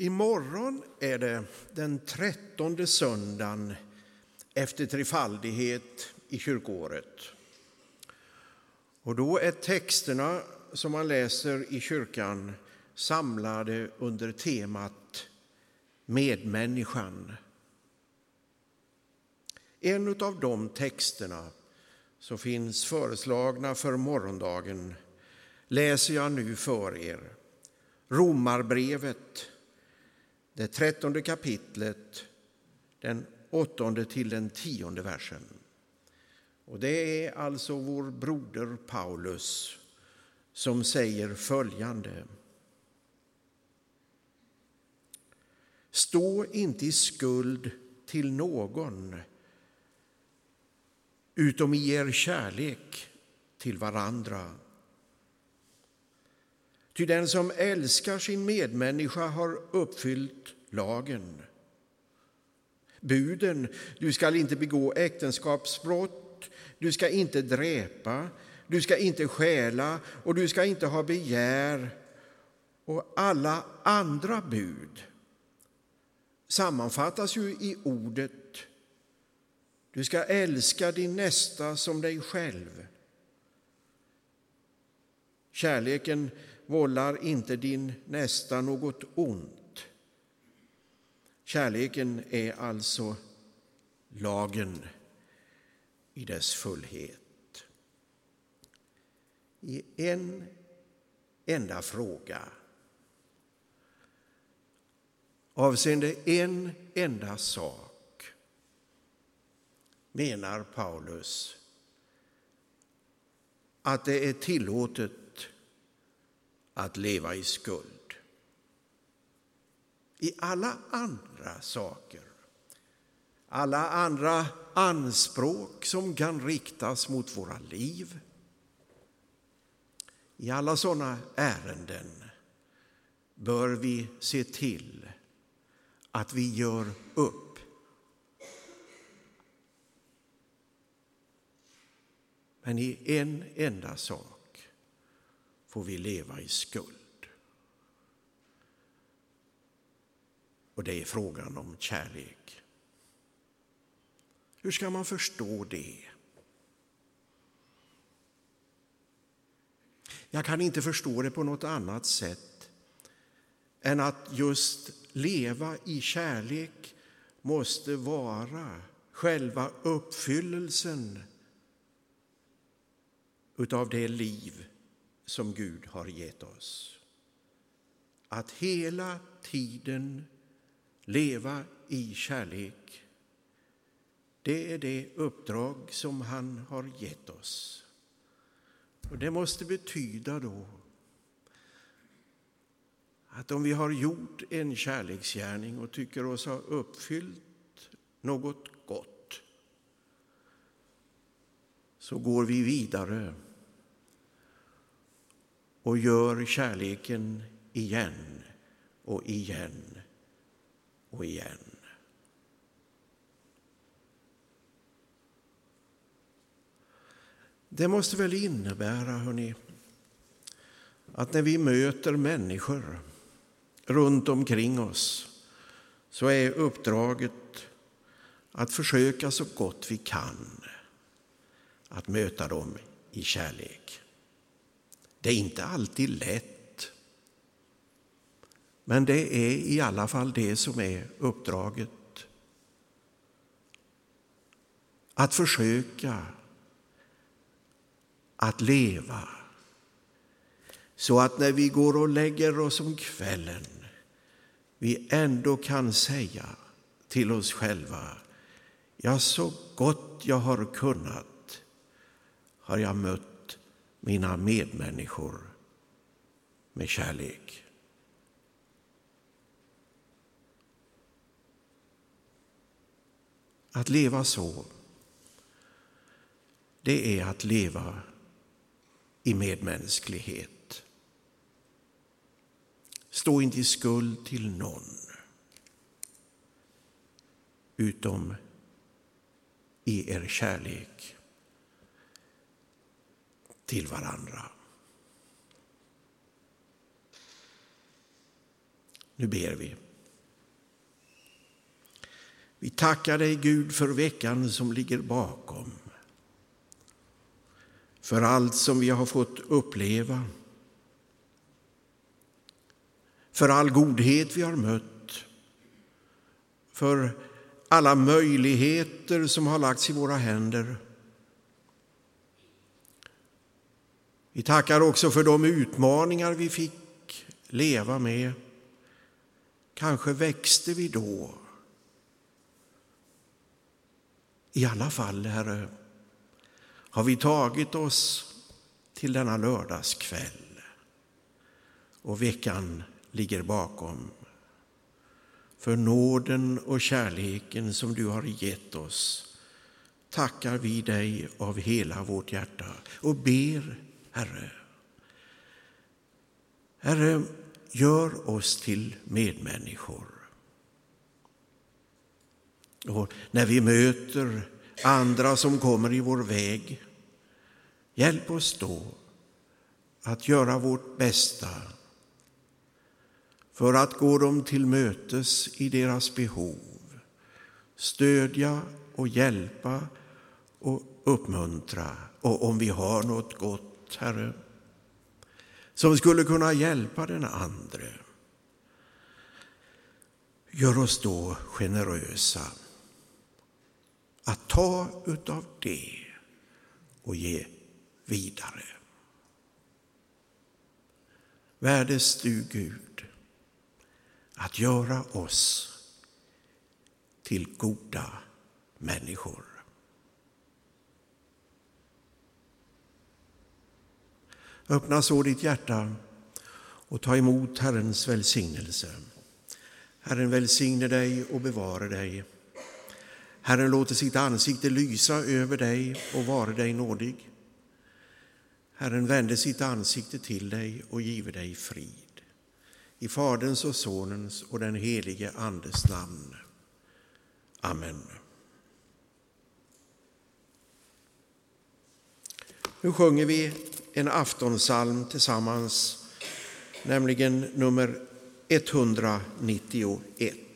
Imorgon är det den trettonde söndagen efter trefaldighet i kyrkoåret. Och då är texterna som man läser i kyrkan samlade under temat medmänniskan. En av de texterna som finns föreslagna för morgondagen läser jag nu för er. Romarbrevet det trettonde kapitlet, den åttonde till den tionde versen. Och det är alltså vår broder Paulus som säger följande. Stå inte i skuld till någon utom i er kärlek till varandra. Ty den som älskar sin medmänniska har uppfyllt lagen. Buden, du skall inte begå äktenskapsbrott, du ska inte dräpa, du ska inte stjäla och du ska inte ha begär och alla andra bud sammanfattas ju i ordet du ska älska din nästa som dig själv. Kärleken vållar inte din nästa något ont. Kärleken är alltså lagen i dess fullhet. I en enda fråga avseende en enda sak menar Paulus att det är tillåtet att leva i skuld. I alla andra saker, alla andra anspråk som kan riktas mot våra liv, i alla sådana ärenden bör vi se till att vi gör upp. Men i en enda sak får vi leva i skuld. Och det är frågan om kärlek. Hur ska man förstå det? Jag kan inte förstå det på något annat sätt än att just leva i kärlek måste vara själva uppfyllelsen utav det liv som Gud har gett oss. Att hela tiden leva i kärlek, det är det uppdrag som han har gett oss. Och Det måste betyda då att om vi har gjort en kärleksgärning och tycker oss ha uppfyllt något gott så går vi vidare och gör kärleken igen och igen och igen. Det måste väl innebära, hörni, att när vi möter människor runt omkring oss så är uppdraget att försöka så gott vi kan att möta dem i kärlek. Det är inte alltid lätt. Men det är i alla fall det som är uppdraget. Att försöka att leva så att när vi går och lägger oss om kvällen vi ändå kan säga till oss själva Ja, så gott jag har kunnat har jag mött mina medmänniskor med kärlek. Att leva så, det är att leva i medmänsklighet. Stå inte i skuld till någon, utom i er kärlek till varandra. Nu ber vi. Vi tackar dig Gud för veckan som ligger bakom. För allt som vi har fått uppleva. För all godhet vi har mött. För alla möjligheter som har lagts i våra händer. Vi tackar också för de utmaningar vi fick leva med. Kanske växte vi då. I alla fall, Herre, har vi tagit oss till denna lördagskväll och veckan ligger bakom. För nåden och kärleken som du har gett oss tackar vi dig av hela vårt hjärta och ber, Herre. Herre, gör oss till medmänniskor. Och när vi möter andra som kommer i vår väg, hjälp oss då att göra vårt bästa för att gå dem till mötes i deras behov, stödja och hjälpa och uppmuntra. Och om vi har något gott, Herre, som skulle kunna hjälpa den andre, gör oss då generösa att ta utav det och ge vidare. Värdes du, Gud, att göra oss till goda människor. Öppna så ditt hjärta och ta emot Herrens välsignelse. Herren välsigne dig och bevare dig. Herren låter sitt ansikte lysa över dig och vare dig nådig. Herren vände sitt ansikte till dig och give dig frid. I Faderns och Sonens och den helige Andes namn. Amen. Nu sjunger vi en aftonsalm tillsammans, nämligen nummer 191.